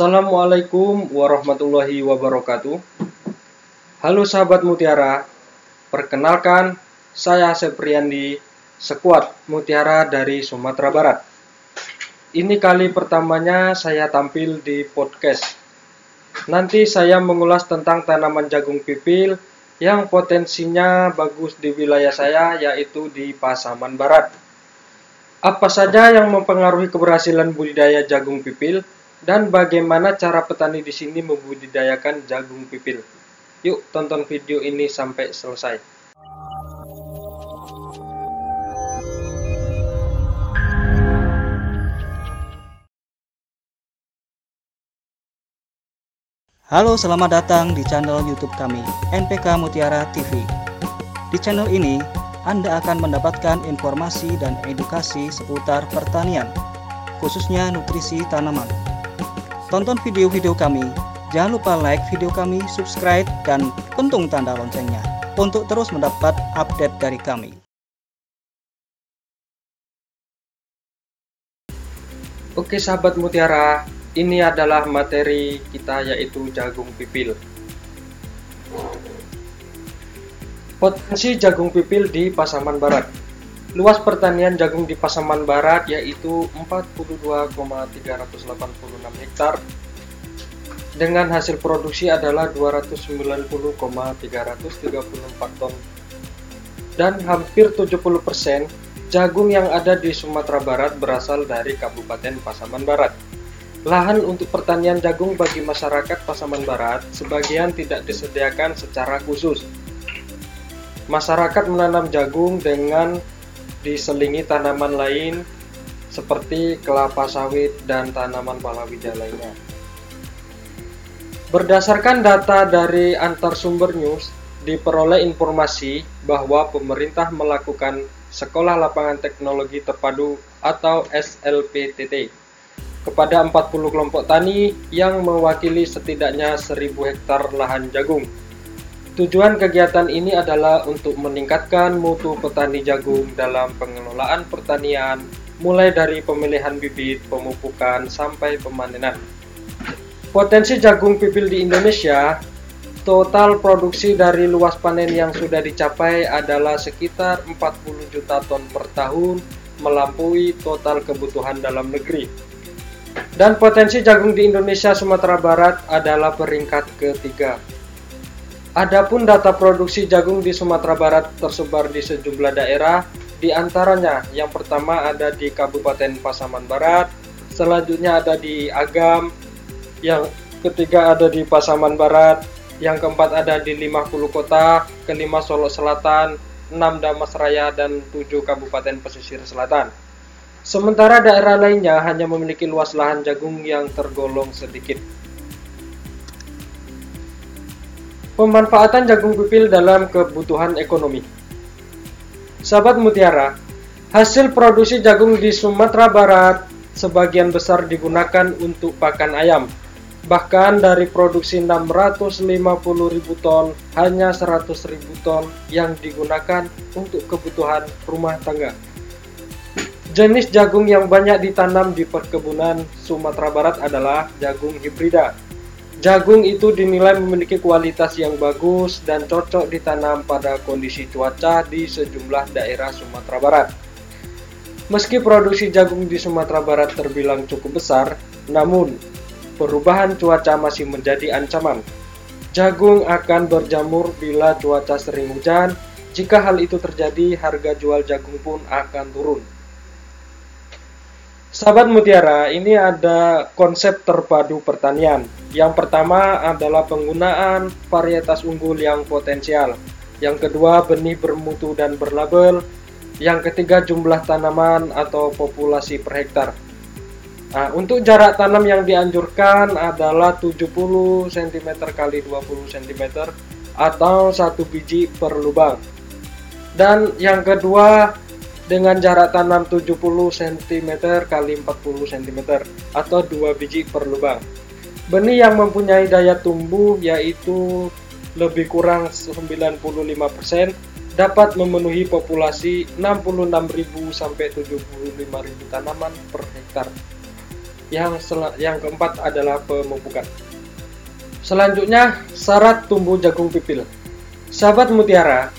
Assalamualaikum warahmatullahi wabarakatuh. Halo sahabat Mutiara, perkenalkan saya Sepriandi, sekuat Mutiara dari Sumatera Barat. Ini kali pertamanya saya tampil di podcast. Nanti saya mengulas tentang tanaman jagung pipil yang potensinya bagus di wilayah saya yaitu di Pasaman Barat. Apa saja yang mempengaruhi keberhasilan budidaya jagung pipil dan bagaimana cara petani di sini membudidayakan jagung pipil. Yuk tonton video ini sampai selesai. Halo, selamat datang di channel YouTube kami, NPK Mutiara TV. Di channel ini, Anda akan mendapatkan informasi dan edukasi seputar pertanian, khususnya nutrisi tanaman. Tonton video-video kami, jangan lupa like video kami, subscribe, dan pentung tanda loncengnya untuk terus mendapat update dari kami. Oke sahabat Mutiara, ini adalah materi kita yaitu jagung pipil. Potensi jagung pipil di Pasaman Barat. Luas pertanian jagung di Pasaman Barat yaitu 42,386 hektar dengan hasil produksi adalah 290,334 ton dan hampir 70% jagung yang ada di Sumatera Barat berasal dari Kabupaten Pasaman Barat. Lahan untuk pertanian jagung bagi masyarakat Pasaman Barat sebagian tidak disediakan secara khusus. Masyarakat menanam jagung dengan diselingi tanaman lain seperti kelapa sawit dan tanaman palawija lainnya. Berdasarkan data dari antar sumber news, diperoleh informasi bahwa pemerintah melakukan Sekolah Lapangan Teknologi Terpadu atau SLPTT kepada 40 kelompok tani yang mewakili setidaknya 1000 hektar lahan jagung. Tujuan kegiatan ini adalah untuk meningkatkan mutu petani jagung dalam pengelolaan pertanian, mulai dari pemilihan bibit, pemupukan, sampai pemanenan. Potensi jagung pipil di Indonesia, total produksi dari luas panen yang sudah dicapai adalah sekitar 40 juta ton per tahun, melampaui total kebutuhan dalam negeri. Dan potensi jagung di Indonesia Sumatera Barat adalah peringkat ketiga. Adapun data produksi jagung di Sumatera Barat tersebar di sejumlah daerah, di antaranya yang pertama ada di Kabupaten Pasaman Barat, selanjutnya ada di Agam, yang ketiga ada di Pasaman Barat, yang keempat ada di 50 kota, kelima Solo Selatan, 6 Damas Raya, dan 7 Kabupaten Pesisir Selatan. Sementara daerah lainnya hanya memiliki luas lahan jagung yang tergolong sedikit. Pemanfaatan jagung pipil dalam kebutuhan ekonomi. Sahabat Mutiara, hasil produksi jagung di Sumatera Barat sebagian besar digunakan untuk pakan ayam. Bahkan dari produksi 650.000 ton, hanya 100.000 ton yang digunakan untuk kebutuhan rumah tangga. Jenis jagung yang banyak ditanam di perkebunan Sumatera Barat adalah jagung hibrida. Jagung itu dinilai memiliki kualitas yang bagus dan cocok ditanam pada kondisi cuaca di sejumlah daerah Sumatera Barat. Meski produksi jagung di Sumatera Barat terbilang cukup besar, namun perubahan cuaca masih menjadi ancaman. Jagung akan berjamur bila cuaca sering hujan. Jika hal itu terjadi, harga jual jagung pun akan turun. Sahabat Mutiara, ini ada konsep terpadu pertanian. Yang pertama adalah penggunaan varietas unggul yang potensial. Yang kedua, benih bermutu dan berlabel. Yang ketiga, jumlah tanaman atau populasi per hektar. Nah, untuk jarak tanam yang dianjurkan adalah 70 cm x 20 cm atau satu biji per lubang. Dan yang kedua dengan jarak tanam 70 cm kali 40 cm atau dua biji per lubang. Benih yang mempunyai daya tumbuh yaitu lebih kurang 95% dapat memenuhi populasi 66.000 sampai 75.000 tanaman per hektar. Yang yang keempat adalah pemupukan. Selanjutnya, syarat tumbuh jagung pipil. Sahabat mutiara,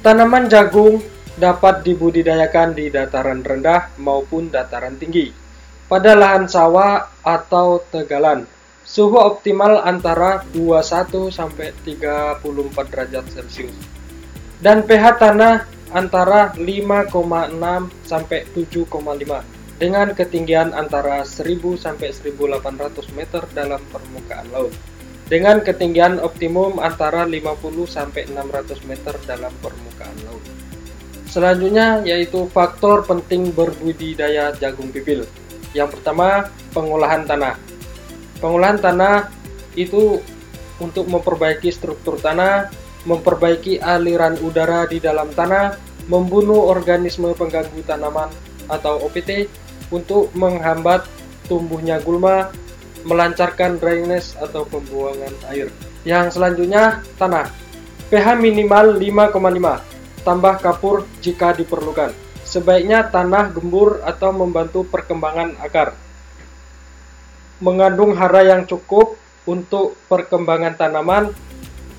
tanaman jagung dapat dibudidayakan di dataran rendah maupun dataran tinggi, pada lahan sawah atau tegalan. Suhu optimal antara 21 sampai 34 derajat Celcius. Dan pH tanah antara 5,6 sampai 7,5 dengan ketinggian antara 1000 sampai 1800 meter dalam permukaan laut. Dengan ketinggian optimum antara 50 sampai 600 meter dalam permukaan laut. Selanjutnya yaitu faktor penting berbudidaya jagung pipil. Yang pertama, pengolahan tanah. Pengolahan tanah itu untuk memperbaiki struktur tanah, memperbaiki aliran udara di dalam tanah, membunuh organisme pengganggu tanaman atau OPT untuk menghambat tumbuhnya gulma, melancarkan drainase atau pembuangan air. Yang selanjutnya, tanah. pH minimal 5,5 tambah kapur jika diperlukan. Sebaiknya tanah gembur atau membantu perkembangan akar. Mengandung hara yang cukup untuk perkembangan tanaman,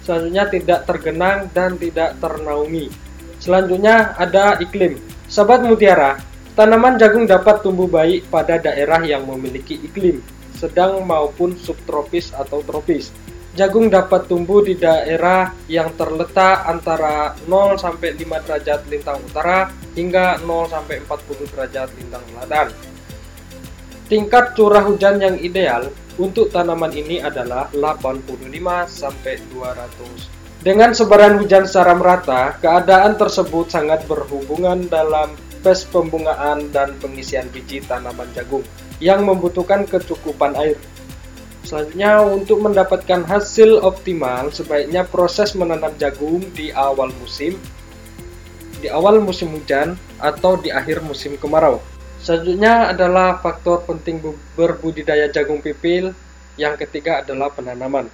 selanjutnya tidak tergenang dan tidak ternaungi. Selanjutnya ada iklim. Sahabat mutiara, tanaman jagung dapat tumbuh baik pada daerah yang memiliki iklim sedang maupun subtropis atau tropis. Jagung dapat tumbuh di daerah yang terletak antara 0 sampai 5 derajat lintang utara hingga 0 sampai 40 derajat lintang selatan. Tingkat curah hujan yang ideal untuk tanaman ini adalah 85 sampai 200. Dengan sebaran hujan secara merata, keadaan tersebut sangat berhubungan dalam fase pembungaan dan pengisian biji tanaman jagung yang membutuhkan kecukupan air. Selanjutnya, untuk mendapatkan hasil optimal, sebaiknya proses menanam jagung di awal musim, di awal musim hujan, atau di akhir musim kemarau. Selanjutnya adalah faktor penting berbudidaya jagung pipil. Yang ketiga adalah penanaman.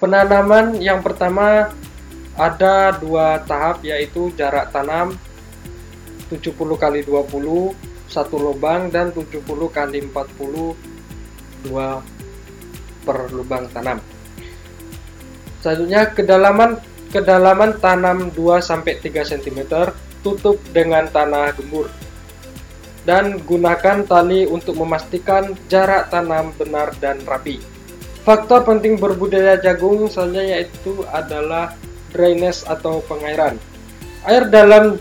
Penanaman yang pertama ada dua tahap yaitu jarak tanam 70 kali 20 satu lubang dan 70 kali 40 2 per lubang tanam. Selanjutnya kedalaman kedalaman tanam 2 sampai 3 cm tutup dengan tanah gembur. Dan gunakan tali untuk memastikan jarak tanam benar dan rapi. Faktor penting berbudaya jagung selanjutnya yaitu adalah drainase atau pengairan. Air dalam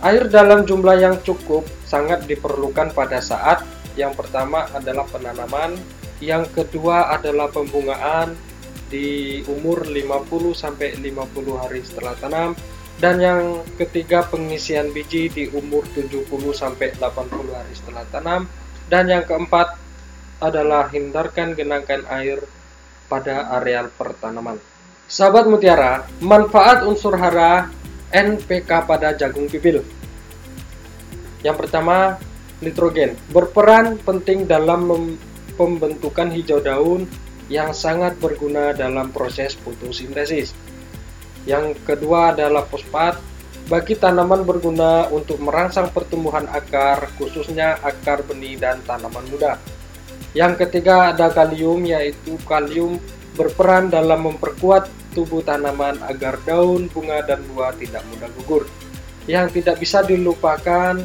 air dalam jumlah yang cukup sangat diperlukan pada saat yang pertama adalah penanaman, yang kedua adalah pembungaan di umur 50 sampai 50 hari setelah tanam dan yang ketiga pengisian biji di umur 70 sampai 80 hari setelah tanam dan yang keempat adalah hindarkan genangan air pada areal pertanaman. Sahabat mutiara, manfaat unsur hara NPK pada jagung pipil. Yang pertama, nitrogen berperan penting dalam pembentukan hijau daun yang sangat berguna dalam proses fotosintesis. Yang kedua adalah fosfat bagi tanaman berguna untuk merangsang pertumbuhan akar, khususnya akar benih dan tanaman muda. Yang ketiga ada kalium, yaitu kalium berperan dalam memperkuat tubuh tanaman agar daun, bunga, dan buah tidak mudah gugur. Yang tidak bisa dilupakan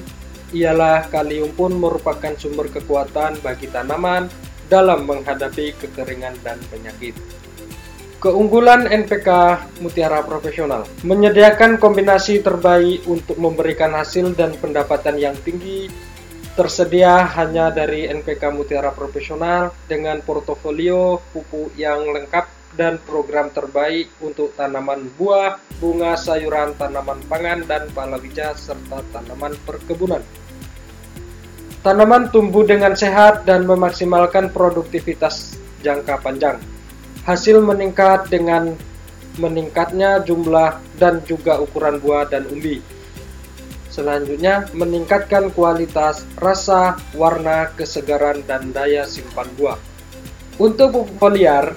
ialah kalium pun merupakan sumber kekuatan bagi tanaman dalam menghadapi kekeringan dan penyakit. Keunggulan NPK Mutiara Profesional menyediakan kombinasi terbaik untuk memberikan hasil dan pendapatan yang tinggi. Tersedia hanya dari NPK Mutiara Profesional dengan portofolio pupuk yang lengkap dan program terbaik untuk tanaman buah, bunga, sayuran, tanaman pangan, dan palawija serta tanaman perkebunan. Tanaman tumbuh dengan sehat dan memaksimalkan produktivitas jangka panjang. Hasil meningkat dengan meningkatnya jumlah dan juga ukuran buah dan umbi. Selanjutnya, meningkatkan kualitas, rasa, warna, kesegaran, dan daya simpan buah. Untuk foliar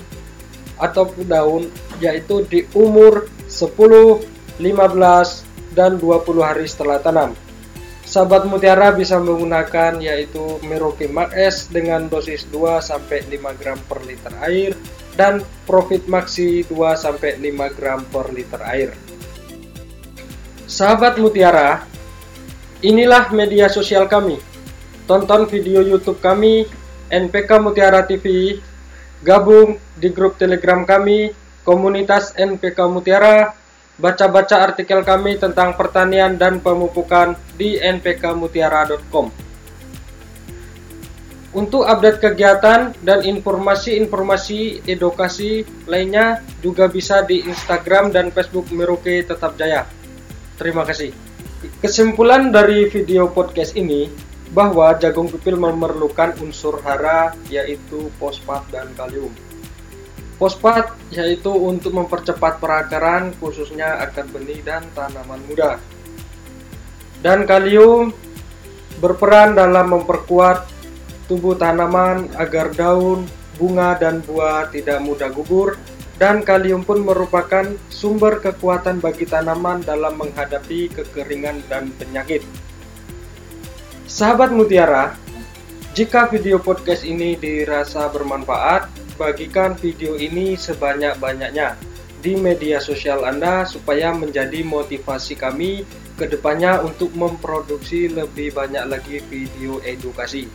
atau daun, yaitu di umur 10, 15, dan 20 hari setelah tanam. Sahabat Mutiara bisa menggunakan yaitu Merauke Max dengan dosis 2 sampai 5 gram per liter air dan Profit Maxi 2 sampai 5 gram per liter air. Sahabat Mutiara, inilah media sosial kami. Tonton video YouTube kami NPK Mutiara TV, gabung di grup Telegram kami komunitas NPK Mutiara baca-baca artikel kami tentang pertanian dan pemupukan di npkmutiara.com. Untuk update kegiatan dan informasi-informasi edukasi lainnya juga bisa di Instagram dan Facebook Merauke Tetap Jaya. Terima kasih. Kesimpulan dari video podcast ini bahwa jagung pipil memerlukan unsur hara yaitu fosfat dan kalium. Fosfat yaitu untuk mempercepat perakaran khususnya akar benih dan tanaman muda. Dan kalium berperan dalam memperkuat tubuh tanaman agar daun, bunga dan buah tidak mudah gugur dan kalium pun merupakan sumber kekuatan bagi tanaman dalam menghadapi kekeringan dan penyakit. Sahabat Mutiara, jika video podcast ini dirasa bermanfaat, bagikan video ini sebanyak-banyaknya di media sosial Anda supaya menjadi motivasi kami ke depannya untuk memproduksi lebih banyak lagi video edukasi.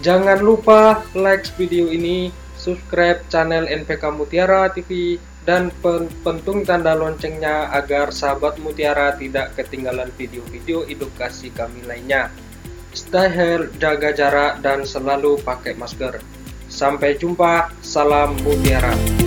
Jangan lupa like video ini, subscribe channel NPK Mutiara TV, dan pentung tanda loncengnya agar sahabat Mutiara tidak ketinggalan video-video edukasi kami lainnya. Stay healthy, jaga jarak, dan selalu pakai masker. Sampai jumpa, salam mutiara.